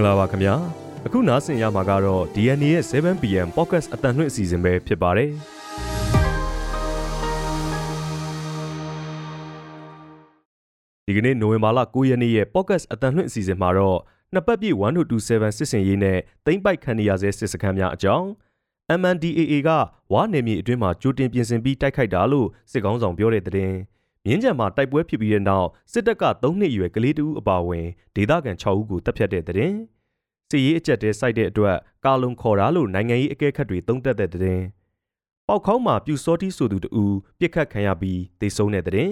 င်္ဂလာပါခင်ဗျာအခုနားဆင်ရမှာကတော့ DNA ရဲ့ 7pm podcast အတန်လွှင့်အစီအစဉ်ပဲဖြစ်ပါတယ်ဒီကနေ့နိုဝင်ဘာလ9ရက်နေ့ရဲ့ podcast အတန်လွှင့်အစီအစဉ်မှာတော့နှစ်ပတ်ပြည့်1227စစ်စင်ရေးနဲ့တိမ့်ပိုက်ခံနေရဆဲစစ်စခန်းများအကြောင်း MNDAA ကဝါနယ်မြေအတွင်းမှာကြိုတင်ပြင်ဆင်ပြီးတိုက်ခိုက်တာလို့စစ်ကောင်းဆောင်ပြောတဲ့တဲ့မြင်းကြံမှာတိုက်ပွဲဖြစ်ပြီးတဲ့နောက်စစ်တပ်က3နှစ်အရွယ်ကလေးတူအပါအဝင်ဒေသခံ6ဦးကိုတပ်ဖြတ်တဲ့တဲ့ စစ်ရေးအကြက်တဲစိုက်တဲ့အတွက်ကာလုံခေါ်တာလို့နိုင်ငံရေးအကဲခတ်တွေသုံးသပ်တဲ့တဲ့ပေါက်ခေါင်းမှာပြူစောတိဆိုသူတူပြစ်ခတ်ခံရပြီးတေဆုံးတဲ့တဲ့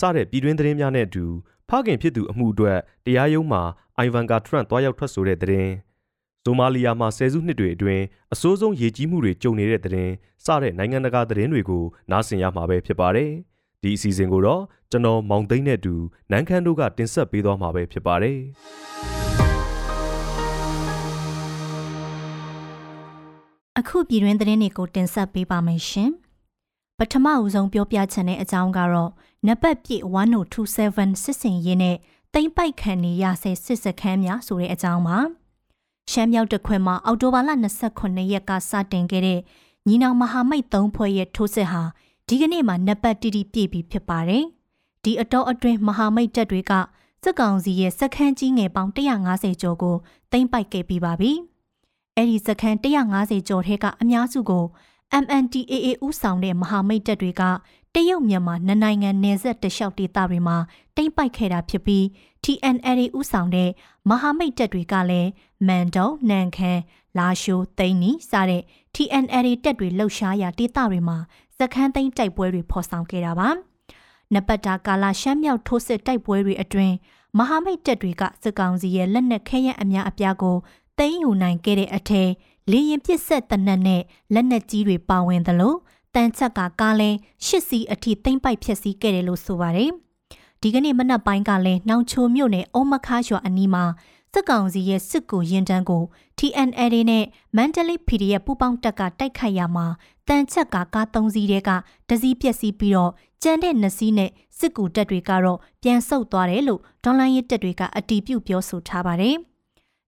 စတဲ့ပြည်တွင်းသတင်းများနဲ့အတူဖခင်ဖြစ်သူအမှုအတွက်တရားရုံးမှာအိုင်ဗန်ကာထရန့်တွားရောက်ထွက်ဆိုတဲ့တဲ့ဆိုမာလီယာမှာဆယ်စုနှစ်တွေအတွင်းအဆိုးဆုံးရေကြီးမှုတွေကြုံနေတဲ့တဲ့စတဲ့နိုင်ငံတကာသတင်းတွေကိုနားဆင်ရမှာပဲဖြစ်ပါတယ်။ဒီအစီအစဉ်ကိုတော့ကျွန်တော်မောင်သိန်းနဲ့အတူနန်းခမ်းတို့ကတင်ဆက်ပေးသွားမှာပဲဖြစ်ပါတယ် အခုပြည်တွင်းသတင်းတွေကိုတင်ဆက်ပေးပါမယ်ရှင်ပထမဦးဆုံးပြောပြချင်တဲ့အကြောင်းကတော့နံပါတ်ပြည့်1027စစ်စင်ရေးနဲ့တိမ့်ပိုက်ခံနေရဆဲစစ်စခန်းများဆိုတဲ့အကြောင်းပါရှမ်းမြောက်တခွင်မှာအောက်တိုဘာလ29ရက်ကစတင်ခဲ့တဲ့ညီနောင်မဟာမိတ်၃ဖွဲ့ရဲ့ထိုးစစ်ဟာဒီကနေ့မှာနံပါတ်တီတီပြည့်ပြီဖြစ်ပါတယ်။ဒီအတော်အတွင်းမဟာမိတ်တပ်တွေကစစ်ကောင်စီရဲ့စခန်းကြီးငယ်ပေါင်း150ကျော်ကိုသိမ်းပိုက်ခဲ့ပြီးပါပြီ။ အဲ့ဒီစခန်း150ကျော်ထဲကအများစုကို MNDAA ဥဆောင်တဲ့မဟာမိတ်တပ်တွေကတရုတ်မြန်မာနှစ်နိုင်ငံနယ်စပ်တလျှောက်ဒေသတွေမှာတိမ့်ပိုက်ခဲ့တာဖြစ်ပြီး TNLA ဥဆောင်တဲ့မဟာမိတ်တပ်တွေကလည်းမန်တုံနန်ခမ်းလာရှိုးသိန်းနီစတဲ့ TNLA တပ်တွေလှုပ်ရှားရာဒေသတွေမှာစခန်းသိမ်းတိုက်ပွဲတွေဖော်ဆောင်ခဲ့တာပါ။နပတ္တာကာလာရှမ်းမြောက်ထိုးစစ်တိုက်ပွဲတွေအတွင်းမဟာမိတ်တပ်တွေကစစ်ကောင်စီရဲ့လက်နက်ခဲယမ်းအများအပြားကို သိမ်းယူနိုင်ခဲ့တဲ့အထက်လေရင်ပစ်ဆက်တနက်နဲ့လက်နက်ကြီးတွေပါဝင်သလိုတန်ချက်ကကားလဲရှစ်စီအထိသိမ့်ပိုက်ဖြစ်စီခဲ့တယ်လို့ဆိုပါတယ်။ဒီကနေ့မနက်ပိုင်းကလည်းနှောင်ချိုမြို့နယ်အုံမခါရွာအနီးမှာစစ်ကောင်စီရဲ့စစ်ကူရင်တန်းကို TNL နဲ့ Mandalay PDF ပူးပေါင်းတပ်ကတိုက်ခိုက်ရမှာတန်ချက်ကကား၃စီးတဲကတစည်းပြက်စီးပြီးတော့ကျန်တဲ့နှစ်စီးနဲ့စစ်ကူတပ်တွေကတော့ပြန်ဆုတ်သွားတယ်လို့ဒေါ်လာရေးတပ်တွေကအတီးပြုတ်ပြောဆိုထားပါတယ်။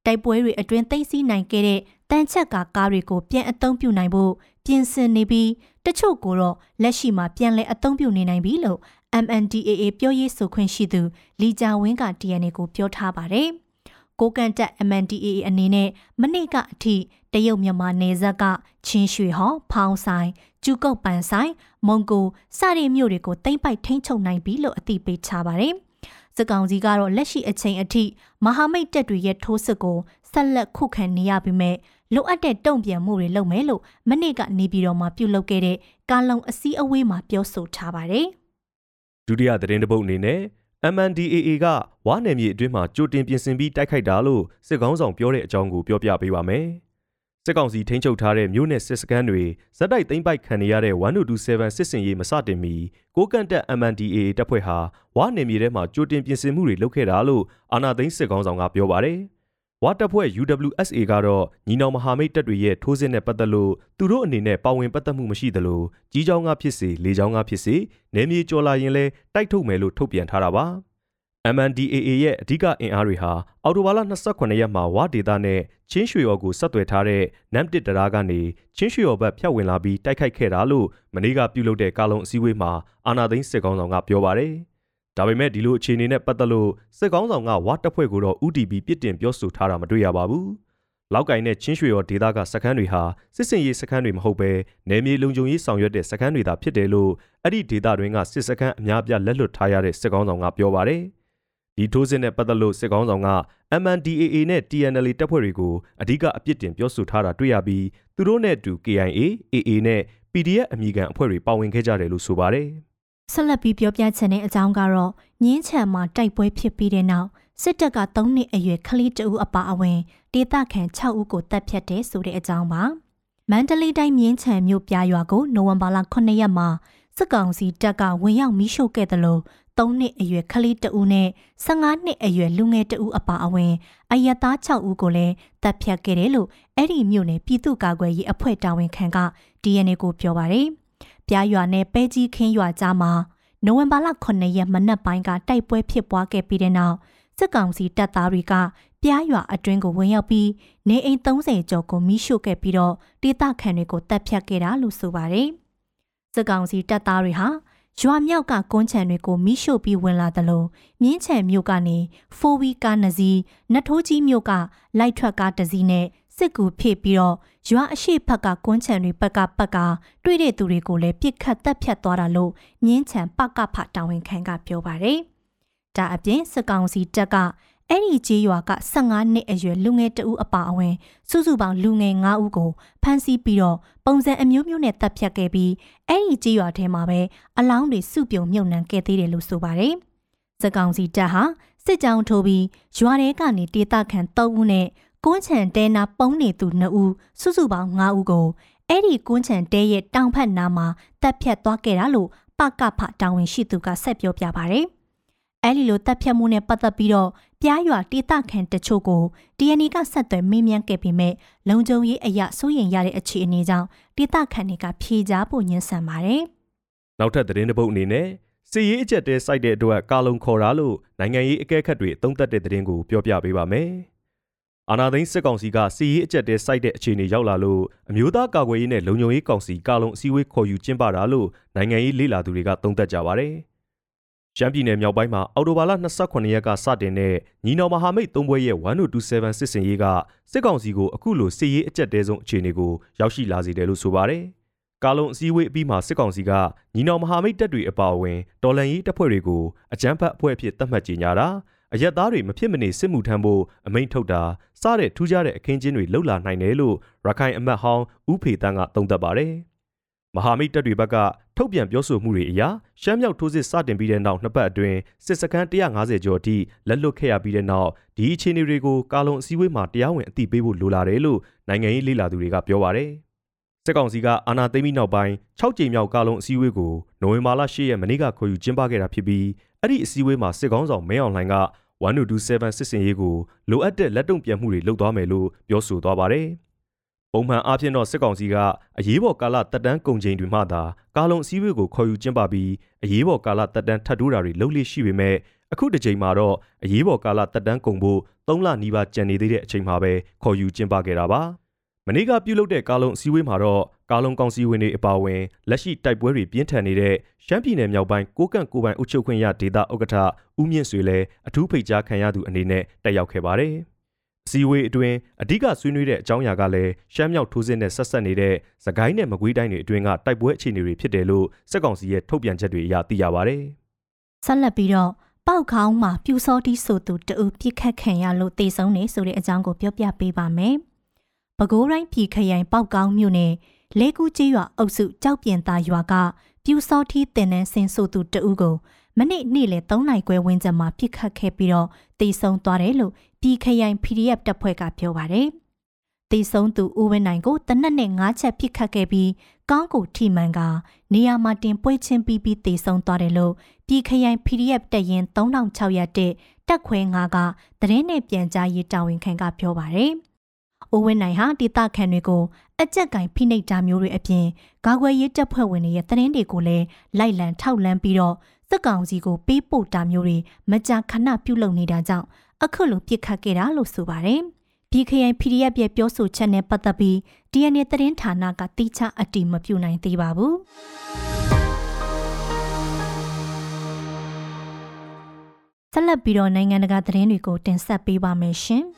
တိုက်ပွဲတွေအတွင်းသိမ်းဆည်းနိုင်ခဲ့တဲ့တန်ချက်ကကားတွေကိုပြန်အသုံးပြုနိုင်ဖို့ပြင်ဆင်နေပြီးတချို့ကိုတော့လက်ရှိမှာပြန်လည်အသုံးပြုနေနိုင်ပြီလို့ MNDAA ပြောရေးဆိုခွင့်ရှိသူလီဂျာဝင်းက DNA ကိုပြောထားပါတယ်။ကိုကန်တက် MNDAA အနေနဲ့မနေ့ကအထိတရုတ်မြန်မာနယ်စပ်ကချင်းရွှေဟော်ဖောင်းဆိုင်ကျူကုတ်ပန်ဆိုင်မုံကိုစတဲ့မြို့တွေကိုတိမ့်ပိုက်ထိန်းချုပ်နိုင်ပြီလို့အသိပေးချပါတယ်။ စစ်ကောင်စီကတော့လက်ရှိအချိန်အထိမဟာမိတ်တပ်တွေရဲ့ထိုးစစ်ကိုဆက်လက်ခုခံနေရပြီးမဲ့လိုအပ်တဲ့တုံ့ပြန်မှုတွေလုပ်မယ်လို့မနေ့ကနေပြည်တော်မှာပြုလုပ်ခဲ့တဲ့ကာလုံအစည်းအဝေးမှာပြောဆိုထားပါတယ်။ဒုတိယသတင်းတပုတ်အနေနဲ့ MNDAA ကဝါနယ်မြေအတွင်းမှာကြိုတင်ပြင်ဆင်ပြီးတိုက်ခိုက်တာလို့စစ်ကောင်းဆောင်ပြောတဲ့အကြောင်းကိုပြောပြပေးပါမယ်။ စစ်ကောင်စီထိန်းချုပ်ထားတဲ့မြို့နယ်စစ်စခန်းတွေဇက်တိုက်သိမ်းပိုက်ခံနေရတဲ့1227စစ်စင်ရေးမစတင်မီကိုကန့်တက် MNDAA တပ်ဖွဲ့ဟာဝါနယ်မြေထဲမှာကြိုတင်ပြင်ဆင်မှုတွေလုပ်ခဲ့တာလို့အာနာသိန်းစစ်ကောင်းဆောင်ကပြောပါတယ်။ဝါတပ်ဖွဲ့ UWSA ကတော့ညီနောင်မဟာမိတ်တပ်တွေရဲ့ထိုးစစ်နဲ့ပတ်သက်လို့သူတို့အနေနဲ့ပါဝင်ပတ်သက်မှုမရှိသလိုကြီးချောင်းကဖြစ်စေလေချောင်းကဖြစ်စေနယ်မြေကျော်လာရင်လဲတိုက်ထုတ်မယ်လို့ထုတ်ပြန်ထားတာပါ MNDAA ရဲ့အဓိကအင်အားတွေဟာအော်တိုဘာလ28ရက်မှာဝါဒေတာနဲ့ချင်းရွှေရော်ကိုဆက်သွယ်ထားတဲ့နမ်တစ်တရာကနေချင်းရွှေရော်ဘက်ဖြတ်ဝင်လာပြီးတိုက်ခိုက်ခဲ့တာလို့မနေ့ကပြုလုပ်တဲ့ကာလုံအစည်းအဝေးမှာအာနာသိန်းစစ်ကောင်ဆောင်ကပြောပါတယ်။ဒါပေမဲ့ဒီလိုအခြေအနေနဲ့ပတ်သက်လို့စစ်ကောင်းဆောင်ကဝါတပ်ဖွဲ့ကိုတော့ UDP ပြစ်တင်ပြောဆိုထားတာမတွေ့ရပါဘူး။လောက်ကင်နဲ့ချင်းရွှေရော်ဒေသကစခန်းတွေဟာစစ်စင်ရေးစခန်းတွေမဟုတ်ဘဲနယ်မြေလုံခြုံရေးဆောင်ရွက်တဲ့စခန်းတွေသာဖြစ်တယ်လို့အဲ့ဒီဒေသတွင်းကစစ်စခန်းအများပြလက်လွတ်ထားရတဲ့စစ်ကောင်းဆောင်ကပြောပါတယ်။ ဒီထိုးစစ်နဲ့ပတ်သက်လို့စစ်ကောင်းဆောင်က MNDAA နဲ့ TNL တပ်ဖွဲ့တွေကိုအဓိကအပြစ်တင်ပြောဆိုထားတာတွေ့ရပြီးသူတို့နဲ့အတူ KIA, AA နဲ့ PDF အမိခံအဖွဲ့တွေပါဝင်ခဲ့ကြတယ်လို့ဆိုပါတယ်။ဆက်လက်ပြီးပြောပြချင်တဲ့အကြောင်းကတော့ညင်းချံမှာတိုက်ပွဲဖြစ်ပြီးတဲ့နောက်စစ်တပ်က3နှစ်အရွယ်ကလေးတဦးအပါအဝင်ဒေသခံ6ဦးကိုတပ်ဖြတ်တယ်ဆိုတဲ့အကြောင်းပါမန္တလေးတိုင်းမြင်းချံမြို့ပြရွာကိုနိုဝင်ဘာလ9ရက်မှာ စစ်ကောင်စီတပ်ကဝင်ရောက်မိရှို့ခဲ့တယ်လို့3နှစ်အရွယ်ကလေးတဦးနဲ့15နှစ်အရွယ်လူငယ်တဦးအပါအဝင်အယက်သား6ဦးကိုလည်းတပ်ဖြတ်ခဲ့တယ်လို့အဲ့ဒီမြို့နယ်ပြည်သူ့ကာကွယ်ရေးအဖွဲ့တာဝန်ခံက DNA ကိုပြောပါတယ်။ပြားရွာနဲ့ပဲကြီးခင်းရွာကြားမှာနိုဝင်ဘာလ9ရက်မနက်ပိုင်းကတိုက်ပွဲဖြစ်ပွားခဲ့ပြီးတဲ့နောက်စစ်ကောင်စီတပ်သားတွေကပြားရွာအတွင်းကိုဝင်ရောက်ပြီးနေအိမ်30ကျော်ကိုမိရှို့ခဲ့ပြီးတော့ဒေသခံတွေကိုတပ်ဖြတ်ခဲ့တာလို့ဆိုပါတယ်။ စစ်ကောင်စီတပ်သားတွေဟာရွာမြောက်ကကွန်းချံတွေကိုမိရှို့ပြီးဝင်လာတယ်လို့မြင်းချံမြို့ကနေဖိုဝီကားနစီနထိုးကြီးမြို့ကလိုက်ထွက်ကားတစ်စီးနဲ့စစ်ကူဖြည့်ပြီးတော့ရွာအရှိဘက်ကကွန်းချံတွေဘက်ကပတ်ကတွေ့တဲ့သူတွေကိုလည်းပြစ်ခတ်တပ်ဖြတ်သွားတာလို့မြင်းချံပကဖတာဝန်ခံကပြောပါတယ်။ဒါအပြင်စစ်ကောင်စီတပ်က အဲ့ဒီကြေးရွာက15နှစ်အရွယ်လူငယ်တဦးအပါအဝင် စုစုပေါင်းလူငယ်9ဦးကိုဖမ်းဆီးပြီးတော့ပုံစံအမျိုးမျိုးနဲ့တပ်ဖြတ်ခဲ့ပြီးအဲ့ဒီကြေးရွာထဲမှာပဲအလောင်းတွေစုပြုံမြုပ်နှံခဲ့သေးတယ်လို့ဆိုပါတယ်။စကောင်စီတပ်ဟာစစ်ကြောင်းထိုးပြီးရွာထဲကနေဒေသခံ3ဦးနဲ့ကွန်းချံတဲနာပုံးနေသူ2ဦးစုစုပေါင်း9ဦးကိုအဲ့ဒီကွန်းချံတဲရဲ့တောင်ဖက်နားမှာတပ်ဖြတ်သွားခဲ့တာလို့ပကဖတာဝန်ရှိသူကဆက်ပြောပြပါတယ်။ အဲ့ဒီလိုတပ်ဖြတ်မှုနဲ့ပတ်သက်ပြီးတော့ပြားရွာဒေသခံတချို့ကို DNA ကဆက်သွယ်မေးမြန်းခဲ့ပေမဲ့လုံခြုံရေးအရာစိုးရိမ်ရတဲ့အခြေအနေကြောင့်ဒေသခံတွေကဖြေကြားဖို့ညှင်းဆန်ပါတယ်။နောက်ထပ်သတင်းတစ်ပုဒ်အနေနဲ့စီရေးအကြက်တဲစိုက်တဲ့အတွက်ကာလုံခေါ်တာလို့နိုင်ငံရေးအကဲခတ်တွေအသုံးသပ်တဲ့သတင်းကိုပြောပြပေးပါမယ်။အာနာသိန်းစစ်ကောင်စီကစီရေးအကြက်တဲစိုက်တဲ့အခြေအနေရောက်လာလို့အမျိုးသားကာကွယ်ရေးနဲ့လုံခြုံရေးကောင်စီကာလုံအစည်းအဝေးခေါ်ယူကျင်းပတာလို့နိုင်ငံရေးလေ့လာသူတွေကသုံးသပ်ကြပါတယ်။ ရှမ်းပြည်နယ်မြောက်ပိုင်းမှာအော်တိုဘာလ28ရက်ကစတင်တဲ့ညီနောင်မဟာမိတ်သုံးဘွဲရဲ့1227စစ်စင်ရေးကစစ်ကောင်စီကိုအခုလိုစစ်ရေးအကြက်တဲဆုံးအခြေအနေကိုရောက်ရှိလာစေတယ်လို့ဆိုပါတယ်။ကာလုံအစည်းအဝေးအပြီးမှာစစ်ကောင်စီကညီနောင်မဟာမိတ်တပ်တွေအပါအဝင်တော်လန်ရေးတပ်ဖွဲ့တွေကိုအကြမ်းဖက်အဖွဲ့အဖြစ်သတ်မှတ်ကြေညာတာအရက်သားတွေမဖြစ်မနေစစ်မှုထမ်းဖို့အမိန့်ထုတ်တာစတဲ့ထူးခြားတဲ့အခင်းကျင်းတွေလှုပ်လာနိုင်တယ်လို့ရခိုင်အမတ်ဟောင်းဦးဖေတန်းကသုံးသပ်ပါတယ်။ မဟာမိတ်တပ်တွေဘက်ကထုတ်ပြန်ပြောဆိုမှုတွေအရရှမ်းမြောက်ထိုးစစ်စတင်ပြီးတဲ့နောက်နှစ်ပတ်အတွင်းစစ်စခန်း150ကျော်အထိလက်လွတ်ခဲ့ရပြီးတဲ့နောက်ဒီအခြေအနေတွေကိုကာလုံအစည်းအဝေးမှာတရားဝင်အသိပေးဖို့လိုလာတယ်လို့နိုင်ငံရေးလေ့လာသူတွေကပြောပါတယ်။စစ်ကောင်စီကအာဏာသိမ်းပြီးနောက်ပိုင်း6ကြိမ်မြောက်ကာလုံအစည်းအဝေးကိုနိုဝင်ဘာလ10ရက်မနေ့ကခေါ်ယူကျင်းပခဲ့တာဖြစ်ပြီးအဲ့ဒီအစည်းအဝေးမှာစစ်ကောင်ဆောင်မဲအောင်လှိုင်က1227စစ်စင်ရေးကိုလိုအပ်တဲ့လက်တုံ့ပြန်မှုတွေလုပ်သွားမယ်လို့ပြောဆိုသွားပါတယ်။ ပုံမှန်အားဖြင့်တော့စစ်ကောင်စီကအရေးပေါ်ကာလတက်တန်းကုန်ချိန်တွေမှသာကာလုံအစည်းအဝေးကိုခေါ်ယူကျင်းပပြီးအရေးပေါ်ကာလတက်တန်းထပ်တိုးတာတွေလုပ်လို့ရှိပေမဲ့အခုတစ်ချိန်မှာတော့အရေးပေါ်ကာလတက်တန်းကုန်ဖို့၃လနီးပါးကြံနေသေးတဲ့အချိန်မှာပဲခေါ်ယူကျင်းပခဲ့တာပါမနေ့ကပြုလုပ်တဲ့ကာလုံအစည်းအဝေးမှာတော့ကာလုံကောင်စီဝင်တွေအပါအဝင်လက်ရှိတိုက်ပွဲတွေပြင်းထန်နေတဲ့ရှမ်းပြည်နယ်မြောက်ပိုင်းကိုကန့်ကိုပိုင်အုပ်ချုပ်ခွင့်ရဒေသဥက္ကဋ္ဌဦးမြင့်ဆွေလည်းအထူးဖိတ်ကြားခံရသူအနေနဲ့တက်ရောက်ခဲ့ပါတယ်။ စီဝေးအတွင်းအဓိကဆွေးနွေးတဲ့အကြောင်းအရာကလည်းရှမ်းမြောက်ထိုးစစ်နဲ့ဆက်ဆက်နေတဲ့သကိုင်းနဲ့မကွေးတိုင်းတွေအတွင်းကတိုက်ပွဲအခြေအနေတွေဖြစ်တယ်လို့စက်ကောင်စီရဲ့ထုတ်ပြန်ချက်တွေအရသိရပါဗျ။ဆက်လက်ပြီးတော့ပေါက်ခေါင်းမှာပြူစောတိဆိုသူတအုပ်ပြစ်ခတ်ခံရလို့တေဆုံးနေဆိုတဲ့အကြောင်းကိုပြောပြပေးပါမယ်။ပဲခူးတိုင်းပြည်ခရိုင်ပေါက်ကောင်းမြို့နယ်လဲကူကျေးရွာအုပ်စုကြောက်ပြင်သားရွာကပြူစောတိတင်နန်းစင်ဆိုသူတအုပ်ကို မနေ့နေ့လယ်3နိုင်ခွဲဝန်းကျင်မှာပြစ်ခတ်ခဲ့ပြီးတော့တေဆုံးသွားတယ်လို့ပြည်ခရိုင် PDF တပ်ဖွဲ့ကပြောပါတယ်။တေဆုံးသူဦးဝင်းနိုင်ကိုတနက်နဲ့၅ချက်ပြစ်ခတ်ခဲ့ပြီးကောင်းကိုထိမှန်ကနေရာမှာတင်ပွဲချင်းပြီးပြီးတေဆုံးသွားတယ်လို့ပြည်ခရိုင် PDF တပ်ရင်း3600တက်တက်ခွဲ9ကသတင်းနဲ့ပြန်ကြားရေးတာဝန်ခံကပြောပါတယ်။ဦးဝင်းနိုင်ဟာဒေသခံတွေကိုအကြက်ကင်ဖိနှိပ်တာမျိုးတွေအပြင်ဂါခွဲရေးတပ်ဖွဲ့ဝင်တွေရဲ့သတင်းတွေကိုလည်းလိုက်လံထောက်လန်းပြီးတော့ စစ်ကောင်စီကိုပေးပို့တာမျိုးတွေမကြာခဏပြုလုပ်နေတာကြောင့်အခုလိုပြစ်ခတ်ခဲ့တာလို့ဆိုပါတယ်။ BKN PDF ရဲ့ပြောဆိုချက်နဲ့ပတ်သက်ပြီး DNA သတင်းဌာနကတိကျအတည်မပြုနိုင်သေးပါဘူး။ဆက်လက်ပြီးတော့နိုင်ငံတကာသတင်းတွေကိုတင်ဆက်ပေးပါမယ်ရှင်။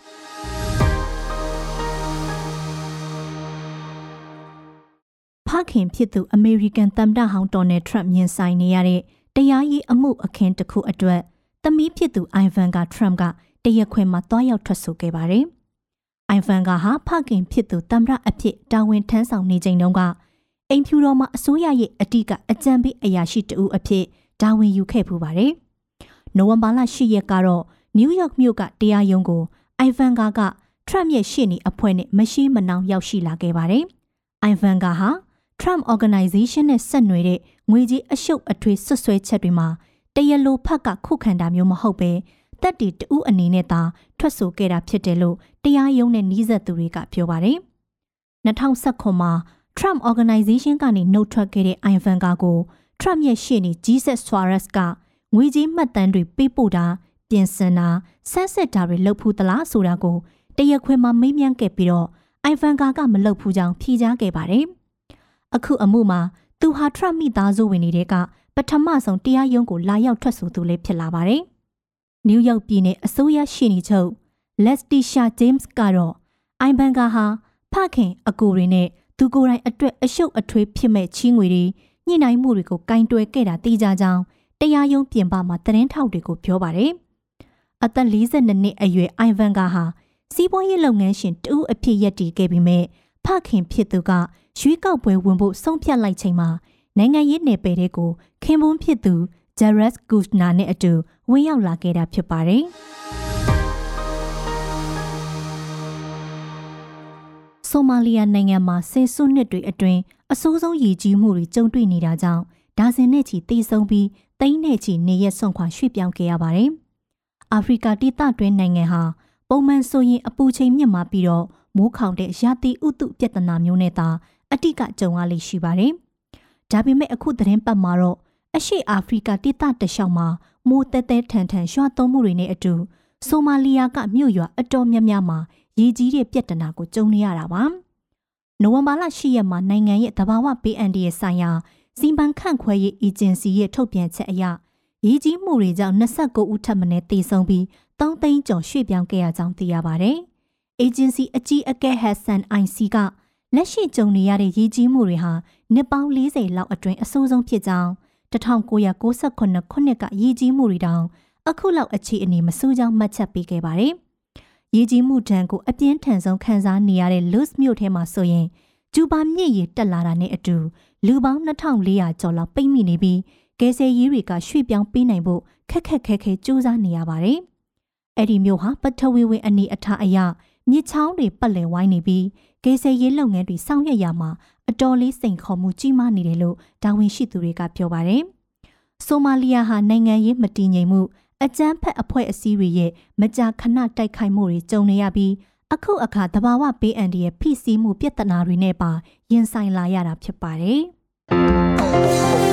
ဖခင်ဖြစ်သူအမေရိကန်သမ္မတဟောင်းဒေါ်နယ်ထရမ့်မြင်ဆိုင်နေရတဲ့ တရားရေးအမှုအခင်းတစ်ခုအတွက်သမီးဖြစ်သူအိုင်ဗန်ကထရမ့်ကတရက်ခွင်မှာတွားရောက်ထွက်ဆိုခဲ့ပါတယ်။အိုင်ဗန်ကဟာဖခင်ဖြစ်သူတမ်ရအဖြစ်တာဝန်ထမ်းဆောင်နေချိန်တုန်းကအိမ်ဖြူတော်မှာအစိုးရရဲ့အတိကအကြံပေးအရာရှိတဦးအဖြစ်တာဝန်ယူခဲ့ပူပါတယ်။နိုဝင်ဘာလ10ရက်ကတော့နယူးယောက်မြို့ကတရားရုံးကိုအိုင်ဗန်ကာကထရမ့်ရဲ့ရှေ့နေအဖွဲ့နဲ့မရှိမနှောင်ရောက်ရှိလာခဲ့ပါတယ်။အိုင်ဗန်ကာဟာ Trump Organization နဲ့ဆက်နွယ်တဲ့ငွေကြီးအရှုပ်အထွေးဆွဆွဲချက်တွေမှာတရလိုဖက်ကခုခံတာမျိုးမဟုတ်ပဲတက်တီတူးအနေနဲ့သာထွက်ဆိုခဲ့တာဖြစ်တယ်လို့တရားရုံးနဲ့နှီးဆက်သူတွေကပြောပါတယ်။2019မှာ Trump Organization ကနေနှုတ်ထွက်ခဲ့တဲ့ Ivan ကာကို Trump ရဲ့ရှေ့နေ Jesus Suarez ကငွေကြေးမှတ်တမ်းတွေပေးပို့တာပြပြင်ဆင်တာဆန်းစစ်တာတွေလုပ်ဖူးသလားဆိုတာကိုတရက်ခွင်မှာမေးမြန်းခဲ့ပြီးတော့အိုင်ဗန်ကာကမလုပ်ဖူးကြောင်းဖြေကြားခဲ့ပါတယ်။ အခုအမှုမှာသူဟာထရတ်မိသားစုဝင်တွေကပထမဆုံးတရားရုံးကိုလာရောက်ထွက်ဆိုသူလေးဖြစ်လာပါတယ်။နယူးယောက်ပြည်နယ်အစိုးရရှေ့နေချုပ်လက်စတီရှာဂျိမ်းစ်ကတော့အိုင်ဗန်ကာဟာဖခင်အကိုတွေနဲ့သူကိုယ်တိုင်အတွက်အရှုပ်အထွေးဖြစ်မဲ့ချီးငွေတွေညှိနှိုင်းမှုတွေကိုကင်တွယ်ခဲ့တာသိကြကြောင်းတရားရုံးပြင်ပမှာသတင်းထောက်တွေကိုပြောပါတယ်။အသက်42နှစ်အရွယ်အိုင်ဗန်ကာဟာစီးပွားရေးလုပ်ငန်းရှင်တူအဖြစ်ရပ်တည်ခဲ့ပြီးမြဲဖခင်ဖြစ်သူက ရွေးကောက်ပွဲဝင်ဖို့ဆုံးဖြတ်လိုက်ချိန်မှာနိုင်ငံရေးနယ်ပယ်တွေကိုခင်ပွန်းဖြစ်သူဂျရက်စ်ဂူနာနဲ့အတူဝင်ရောက်လာခဲ့တာဖြစ်ပါတယ်။ဆိုမာလီယာနိုင်ငံမှာဆယ်စုနှစ်တွေအတွင်းအဆိုးဆုံးရည်ကြီးမှုတွေကြုံတွေ့နေတာကြောင့်ဒါဇင်နဲ့ချီတေဆုံးပြီးတိမ့်နဲ့ချီနေရက်ဆုံးခွာရွှေ့ပြောင်းခဲ့ရပါတယ်။အာဖရိကဒေသတွင်းနိုင်ငံဟာပုံမှန်ဆိုရင်အပူချိန်မြင့်မာပြီးတော့မိုးခေါင်တဲ့ရာသီဥတုပြဿနာမျိုးနဲ့သာ အတိကကြုံရလိမ့်ရှိပါတယ်။ဒါပေမဲ့အခုသတင်းပတ်မှာတော့အရှိအာဖရိကဒေသတလျှောက်မှာမိုးတဲတဲထန်ထန်ရွှာသွန်းမှုတွေနဲ့အတူဆိုမာလီယာကမြို့ရွာအတော်များများမှာရေကြီးတဲ့ပြဿနာကိုကြုံနေရတာပါ။နိုဝင်ဘာလ10ရက်မှာနိုင်ငံရဲ့သဘာဝဘေးအန္တရာယ်ဆိုင်ရာစီမံခန့်ခွဲရေးအေဂျင်စီရဲ့ထုတ်ပြန်ချက်အရရေကြီးမှုတွေကြောင့်29ဦးထပ်မံတေဆုံးပြီး3သိန်းကျော်ရွှေ့ပြောင်းခဲ့ရကြောင်းသိရပါတယ်။ agency အကြီးအကဲဟက်ဆန် IC က လက်ရှိကြုံနေရတဲ့ရေကြီးမှုတွေဟာနှစ်ပေါင်း40လောက်အတွင်းအဆိုးဆုံးဖြစ်ကြောင်း1998ခုနှစ်ကရေကြီးမှုတွေတောင်အခုလောက်အခြေအနေမဆိုးကြောင်းမှတ်ချက်ပေးခဲ့ပါတယ်။ရေကြီးမှုဒဏ်ကိုအပြင်းထန်ဆုံးခံစားနေရတဲ့ Luz မြို့ထဲမှာဆိုရင်ကျူပါမြင့်ရီတက်လာတာနဲ့အတူလူပေါင်း2400ကျော်လောက်ပိတ်မိနေပြီးကယ်ဆယ်ရေးတွေကရွှေ့ပြောင်းပေးနိုင်ဖို့ခက်ခက်ခဲခဲစူးစမ်းနေရပါတယ်။အဲ့ဒီမျိုးဟာပထဝီဝင်အနေအထားအရမြစ်ချောင်းတွေပတ်လည်ဝိုင်းနေပြီး ကယ်ဆယ်ရေးလုပ်ငန်းတွေဆောင်ရွက်ရမှာအတော်လေးစိန်ခေါ်မှုကြီးမားနေတယ်လို့တာဝန်ရှိသူတွေကပြောပါတယ်။ဆိုမာလီယာဟာနိုင်ငံရေးမတည်ငြိမ်မှုအကြမ်းဖက်အဖွဲ့အစည်းတွေရဲ့မကြာခဏတိုက်ခိုက်မှုတွေကြုံနေရပြီးအခုအခါတဘာဝပေးအန်ဒီရဲ့ဖိစီးမှုပြဿနာတွေနဲ့ပါရင်ဆိုင်လာရတာဖြစ်ပါတယ်။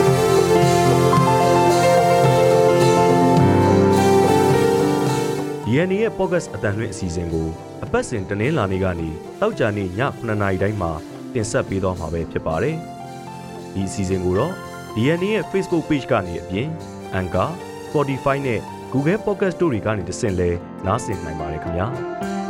ဒီအန်ရဲ့ podcast အတန်လွင့်အစီအစဉ်ကိုအပတ်စဉ်တနင်္လာနေ့ကနေတောက်ကြနေ့ည9:00နာရီတိုင်းမှာတင်ဆက်ပေးသွားမှာပဲဖြစ်ပါတယ်။ဒီအစီအစဉ်ကိုတော့ DNA ရဲ့ Facebook Page ကနေအပြင် Anchor, Spotify နဲ့ Google Podcast တို့တွေကနေတဆင့်လဲနားဆင်နိုင်ပါတယ်ခင်ဗျာ။